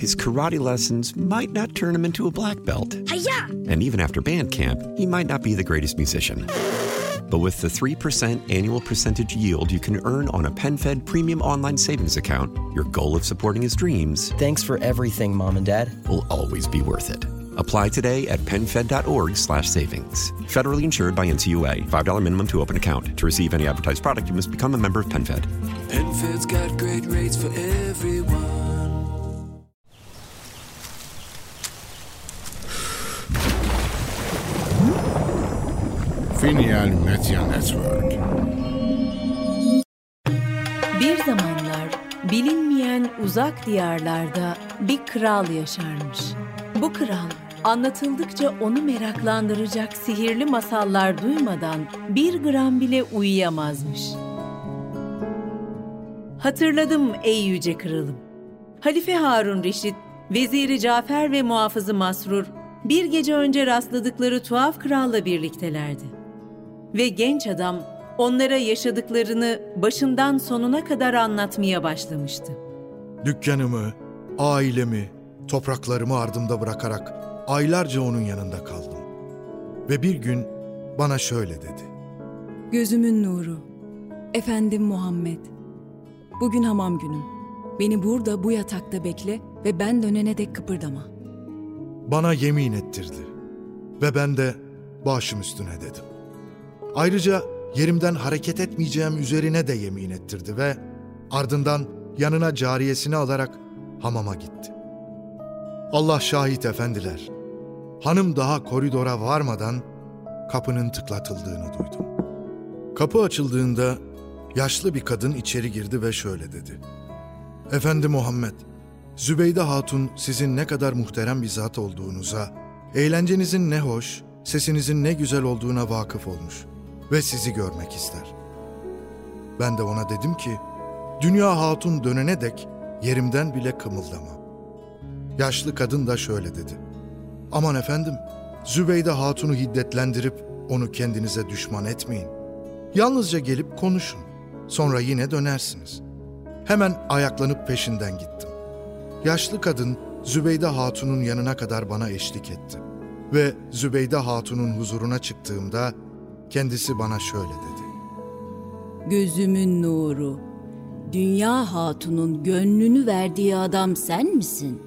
his karate lessons might not turn him into a black belt. Hiya! And even after band camp, he might not be the greatest musician. But with the 3% annual percentage yield you can earn on a PenFed premium online savings account, your goal of supporting his dreams Thanks for everything, Mom and Dad. will always be worth it. Apply today at penfed.org slash savings. Federally insured by NCUA. $5 minimum to open account. To receive any advertised product, you must become a member of PenFed. PenFed's got great rates for everyone. Finial Media Network. Bir zamanlar bilinmeyen uzak diyarlarda bir kral yaşarmış. Bu kral anlatıldıkça onu meraklandıracak sihirli masallar duymadan bir gram bile uyuyamazmış. Hatırladım ey yüce kralım. Halife Harun Reşit, veziri Cafer ve muhafızı Masrur bir gece önce rastladıkları tuhaf kralla birliktelerdi. Ve genç adam onlara yaşadıklarını başından sonuna kadar anlatmaya başlamıştı. Dükkanımı, ailemi, topraklarımı ardımda bırakarak aylarca onun yanında kaldım. Ve bir gün bana şöyle dedi. Gözümün nuru. Efendim Muhammed. Bugün hamam günüm. Beni burada bu yatakta bekle ve ben dönene dek kıpırdama. Bana yemin ettirdi. Ve ben de başım üstüne dedim. Ayrıca yerimden hareket etmeyeceğim üzerine de yemin ettirdi ve ardından yanına cariyesini alarak hamama gitti. Allah şahit efendiler. Hanım daha koridora varmadan kapının tıklatıldığını duydum. Kapı açıldığında yaşlı bir kadın içeri girdi ve şöyle dedi. Efendi Muhammed, Zübeyde Hatun sizin ne kadar muhterem bir zat olduğunuza, eğlencenizin ne hoş, sesinizin ne güzel olduğuna vakıf olmuş ve sizi görmek ister. Ben de ona dedim ki, Dünya Hatun dönene dek yerimden bile kımıldama. Yaşlı kadın da şöyle dedi. Aman efendim, Zübeyde Hatun'u hiddetlendirip onu kendinize düşman etmeyin. Yalnızca gelip konuşun. Sonra yine dönersiniz. Hemen ayaklanıp peşinden gittim. Yaşlı kadın Zübeyde Hatun'un yanına kadar bana eşlik etti. Ve Zübeyde Hatun'un huzuruna çıktığımda kendisi bana şöyle dedi. Gözümün nuru. Dünya hatunun gönlünü verdiği adam sen misin?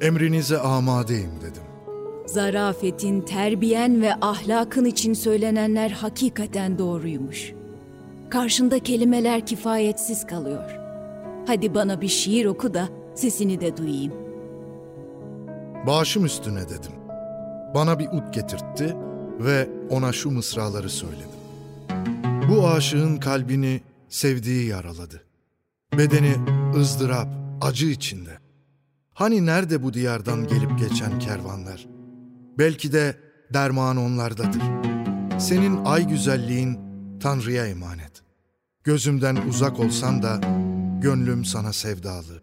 Emrinize amadeyim dedim. Zarafetin, terbiyen ve ahlakın için söylenenler hakikaten doğruymuş. Karşında kelimeler kifayetsiz kalıyor. Hadi bana bir şiir oku da sesini de duyayım. Başım üstüne dedim. Bana bir ut getirtti ve ona şu mısraları söyledim. Bu aşığın kalbini sevdiği yaraladı. Bedeni ızdırap, acı içinde. Hani nerede bu diyardan gelip geçen kervanlar? Belki de derman onlardadır. Senin ay güzelliğin Tanrı'ya emanet. Gözümden uzak olsan da gönlüm sana sevdalı.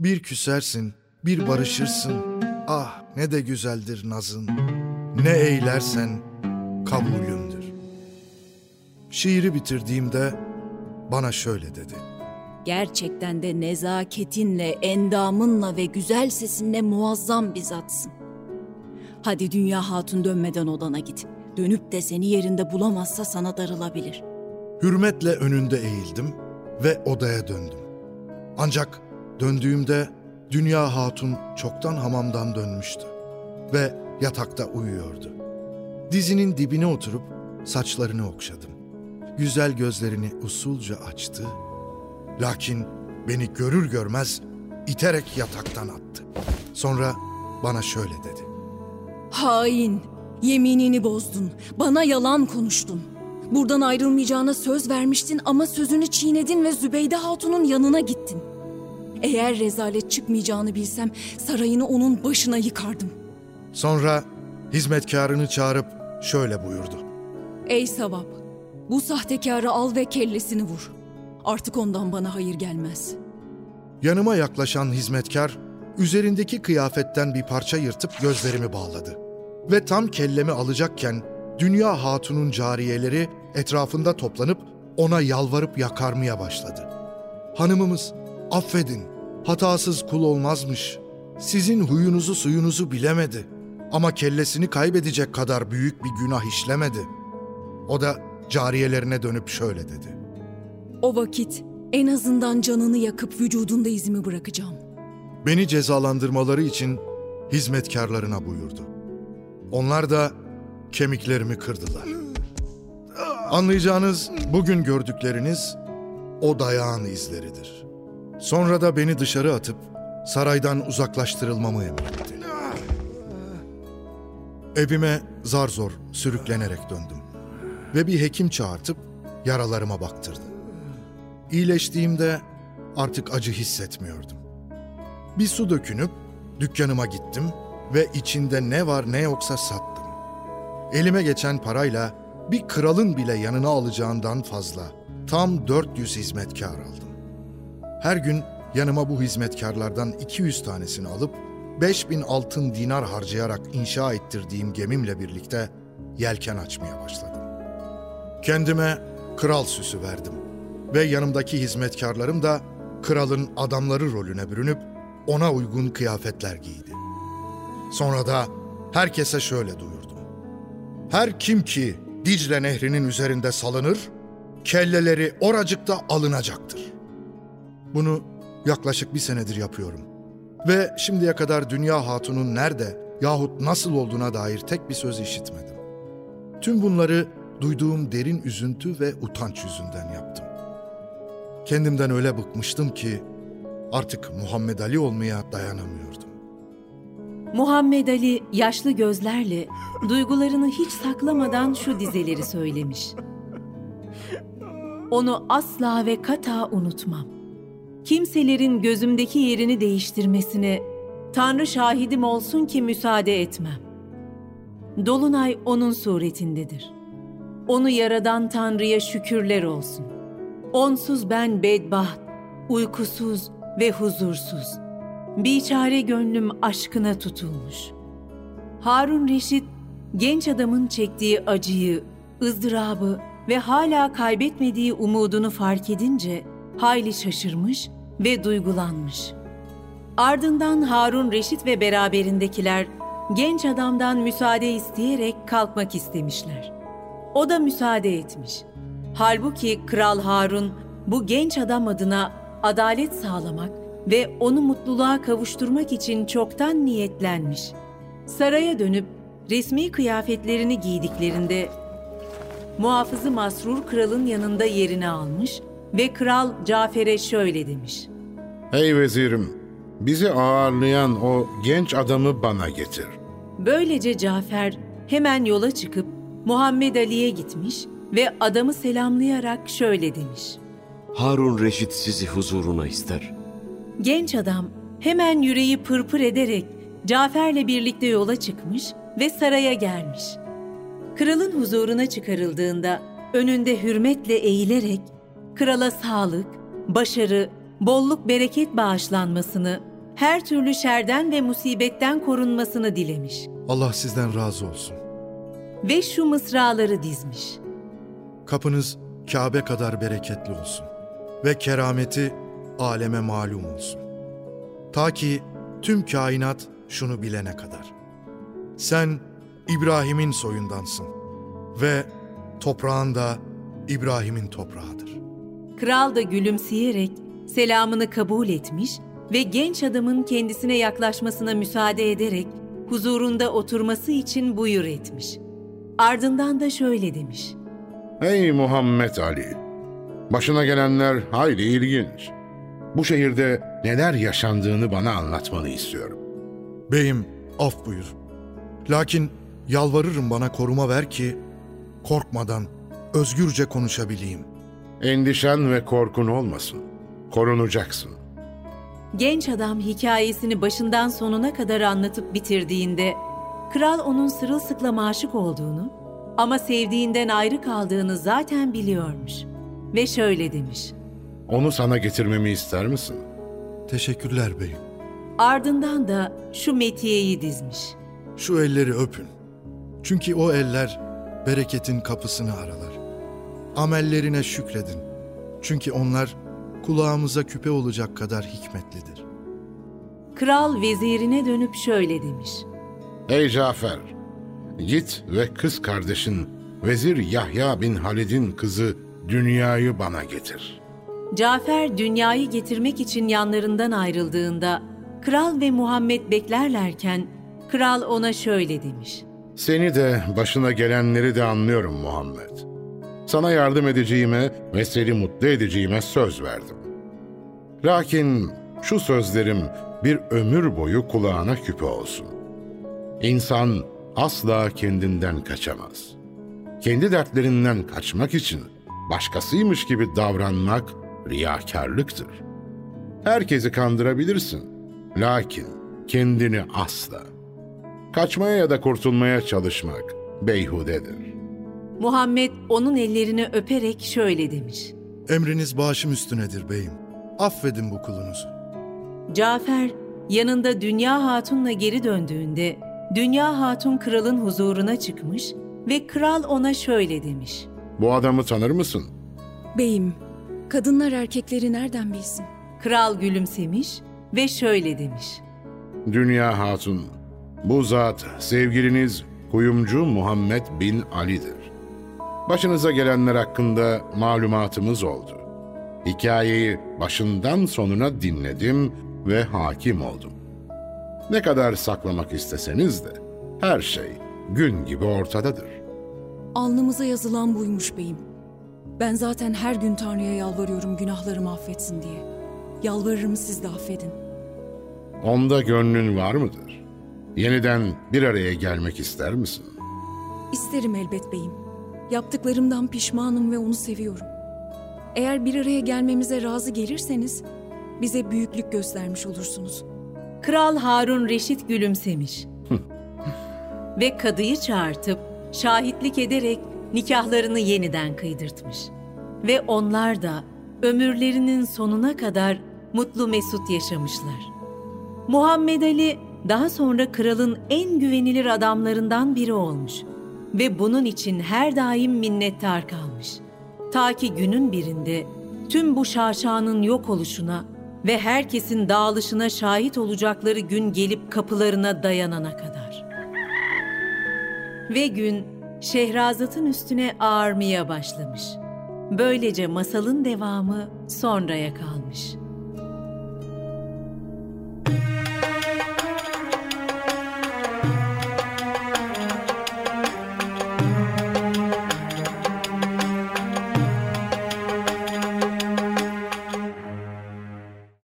Bir küsersin, bir barışırsın. Ah ne de güzeldir nazın. Ne eylersen kabulümdür. Şiiri bitirdiğimde bana şöyle dedi. Gerçekten de nezaketinle, endamınla ve güzel sesinle muazzam bir zatsın. Hadi dünya hatun dönmeden odana git. Dönüp de seni yerinde bulamazsa sana darılabilir. Hürmetle önünde eğildim ve odaya döndüm. Ancak döndüğümde Dünya Hatun çoktan hamamdan dönmüştü ve yatakta uyuyordu. Dizinin dibine oturup saçlarını okşadım. Güzel gözlerini usulca açtı. Lakin beni görür görmez iterek yataktan attı. Sonra bana şöyle dedi. Hain! Yeminini bozdun. Bana yalan konuştun. Buradan ayrılmayacağına söz vermiştin ama sözünü çiğnedin ve Zübeyde Hatun'un yanına gittin. Eğer rezalet çıkmayacağını bilsem sarayını onun başına yıkardım. Sonra hizmetkarını çağırıp şöyle buyurdu. Ey Savap! Bu sahtekarı al ve kellesini vur. Artık ondan bana hayır gelmez. Yanıma yaklaşan hizmetkar üzerindeki kıyafetten bir parça yırtıp gözlerimi bağladı. Ve tam kellemi alacakken Dünya Hatun'un cariyeleri etrafında toplanıp ona yalvarıp yakarmaya başladı. Hanımımız affedin hatasız kul olmazmış. sizin huyunuzu suyunuzu bilemedi. Ama kellesini kaybedecek kadar büyük bir günah işlemedi. O da cariyelerine dönüp şöyle dedi. O vakit en azından canını yakıp vücudunda izimi bırakacağım. Beni cezalandırmaları için hizmetkarlarına buyurdu. Onlar da kemiklerimi kırdılar. Anlayacağınız bugün gördükleriniz o dayağın izleridir. Sonra da beni dışarı atıp saraydan uzaklaştırılmamı emretti. Evime zar zor sürüklenerek döndüm ve bir hekim çağırtıp yaralarıma baktırdı. İyileştiğimde artık acı hissetmiyordum. Bir su dökünüp dükkanıma gittim ve içinde ne var ne yoksa sattım. Elime geçen parayla bir kralın bile yanına alacağından fazla tam 400 hizmetkar aldım. Her gün yanıma bu hizmetkarlardan 200 tanesini alıp 5000 altın dinar harcayarak inşa ettirdiğim gemimle birlikte yelken açmaya başladım. Kendime kral süsü verdim ve yanımdaki hizmetkarlarım da kralın adamları rolüne bürünüp ona uygun kıyafetler giydi. Sonra da herkese şöyle duyurdum. Her kim ki Dicle nehrinin üzerinde salınır, kelleleri oracıkta alınacaktır. Bunu yaklaşık bir senedir yapıyorum. Ve şimdiye kadar Dünya Hatun'un nerede yahut nasıl olduğuna dair tek bir söz işitmedim. Tüm bunları duyduğum derin üzüntü ve utanç yüzünden yaptım. Kendimden öyle bıkmıştım ki artık Muhammed Ali olmaya dayanamıyordum. Muhammed Ali yaşlı gözlerle duygularını hiç saklamadan şu dizeleri söylemiş. Onu asla ve kata unutmam. Kimselerin gözümdeki yerini değiştirmesine Tanrı şahidim olsun ki müsaade etmem. Dolunay onun suretindedir. Onu yaradan Tanrı'ya şükürler olsun. Onsuz ben bedbaht, uykusuz ve huzursuz. Biçare gönlüm aşkına tutulmuş. Harun Reşit, genç adamın çektiği acıyı, ızdırabı ve hala kaybetmediği umudunu fark edince hayli şaşırmış ve duygulanmış. Ardından Harun Reşit ve beraberindekiler genç adamdan müsaade isteyerek kalkmak istemişler. O da müsaade etmiş. Halbuki Kral Harun bu genç adam adına adalet sağlamak ve onu mutluluğa kavuşturmak için çoktan niyetlenmiş. Saraya dönüp resmi kıyafetlerini giydiklerinde muhafızı Masrur kralın yanında yerini almış ve kral Cafer'e şöyle demiş. Hey vezirim, bizi ağırlayan o genç adamı bana getir. Böylece Cafer hemen yola çıkıp Muhammed Ali'ye gitmiş ve adamı selamlayarak şöyle demiş. Harun Reşit sizi huzuruna ister. Genç adam hemen yüreği pırpır ederek Cafer'le birlikte yola çıkmış ve saraya gelmiş. Kralın huzuruna çıkarıldığında önünde hürmetle eğilerek krala sağlık, başarı, bolluk bereket bağışlanmasını, her türlü şerden ve musibetten korunmasını dilemiş Allah sizden razı olsun. ve şu mısraları dizmiş. Kapınız Kabe kadar bereketli olsun ve kerameti aleme malum olsun. Ta ki tüm kainat şunu bilene kadar. Sen İbrahim'in soyundansın ve toprağın da İbrahim'in toprağıdır. Kral da gülümseyerek selamını kabul etmiş ve genç adamın kendisine yaklaşmasına müsaade ederek huzurunda oturması için buyur etmiş. Ardından da şöyle demiş. Hey Muhammed Ali, başına gelenler hayli ilginç. Bu şehirde neler yaşandığını bana anlatmanı istiyorum. Beyim af buyur. Lakin yalvarırım bana koruma ver ki korkmadan özgürce konuşabileyim. Endişen ve korkun olmasın. Korunacaksın. Genç adam hikayesini başından sonuna kadar anlatıp bitirdiğinde kral onun sırılsıklam aşık olduğunu ama sevdiğinden ayrı kaldığını zaten biliyormuş ve şöyle demiş. Onu sana getirmemi ister misin? Teşekkürler beyim. Ardından da şu metiyeyi dizmiş. Şu elleri öpün. Çünkü o eller bereketin kapısını aralar. Amellerine şükredin. Çünkü onlar kulağımıza küpe olacak kadar hikmetlidir. Kral vezirine dönüp şöyle demiş. Ey Cafer, git ve kız kardeşin Vezir Yahya bin Halid'in kızı Dünya'yı bana getir. Cafer dünyayı getirmek için yanlarından ayrıldığında kral ve Muhammed beklerlerken kral ona şöyle demiş. Seni de başına gelenleri de anlıyorum Muhammed. Sana yardım edeceğime ve seni mutlu edeceğime söz verdim. Lakin şu sözlerim bir ömür boyu kulağına küpe olsun. İnsan asla kendinden kaçamaz. Kendi dertlerinden kaçmak için başkasıymış gibi davranmak riyakarlıktır. Herkesi kandırabilirsin. Lakin kendini asla. Kaçmaya ya da kurtulmaya çalışmak beyhudedir. Muhammed onun ellerini öperek şöyle demiş. Emriniz başım üstünedir beyim. Affedin bu kulunuzu. Cafer yanında Dünya Hatun'la geri döndüğünde Dünya Hatun kralın huzuruna çıkmış ve kral ona şöyle demiş. Bu adamı tanır mısın? Beyim, kadınlar erkekleri nereden bilsin? Kral gülümsemiş ve şöyle demiş. Dünya Hatun, bu zat sevgiliniz kuyumcu Muhammed bin Ali'dir. Başınıza gelenler hakkında malumatımız oldu. Hikayeyi başından sonuna dinledim ve hakim oldum. Ne kadar saklamak isteseniz de her şey gün gibi ortadadır. Alnımıza yazılan buymuş beyim. Ben zaten her gün Tanrı'ya yalvarıyorum günahlarımı affetsin diye. Yalvarırım siz de affedin. Onda gönlün var mıdır? Yeniden bir araya gelmek ister misin? İsterim elbet beyim. Yaptıklarımdan pişmanım ve onu seviyorum. Eğer bir araya gelmemize razı gelirseniz bize büyüklük göstermiş olursunuz. Kral Harun Reşit gülümsemiş. ve kadıyı çağırtıp şahitlik ederek nikahlarını yeniden kıydırtmış. Ve onlar da ömürlerinin sonuna kadar mutlu mesut yaşamışlar. Muhammed Ali daha sonra kralın en güvenilir adamlarından biri olmuş ve bunun için her daim minnettar kalmış. Ta ki günün birinde tüm bu şaşanın yok oluşuna ve herkesin dağılışına şahit olacakları gün gelip kapılarına dayanana kadar. Ve gün Şehrazat'ın üstüne ağarmaya başlamış. Böylece masalın devamı sonraya kalmış.''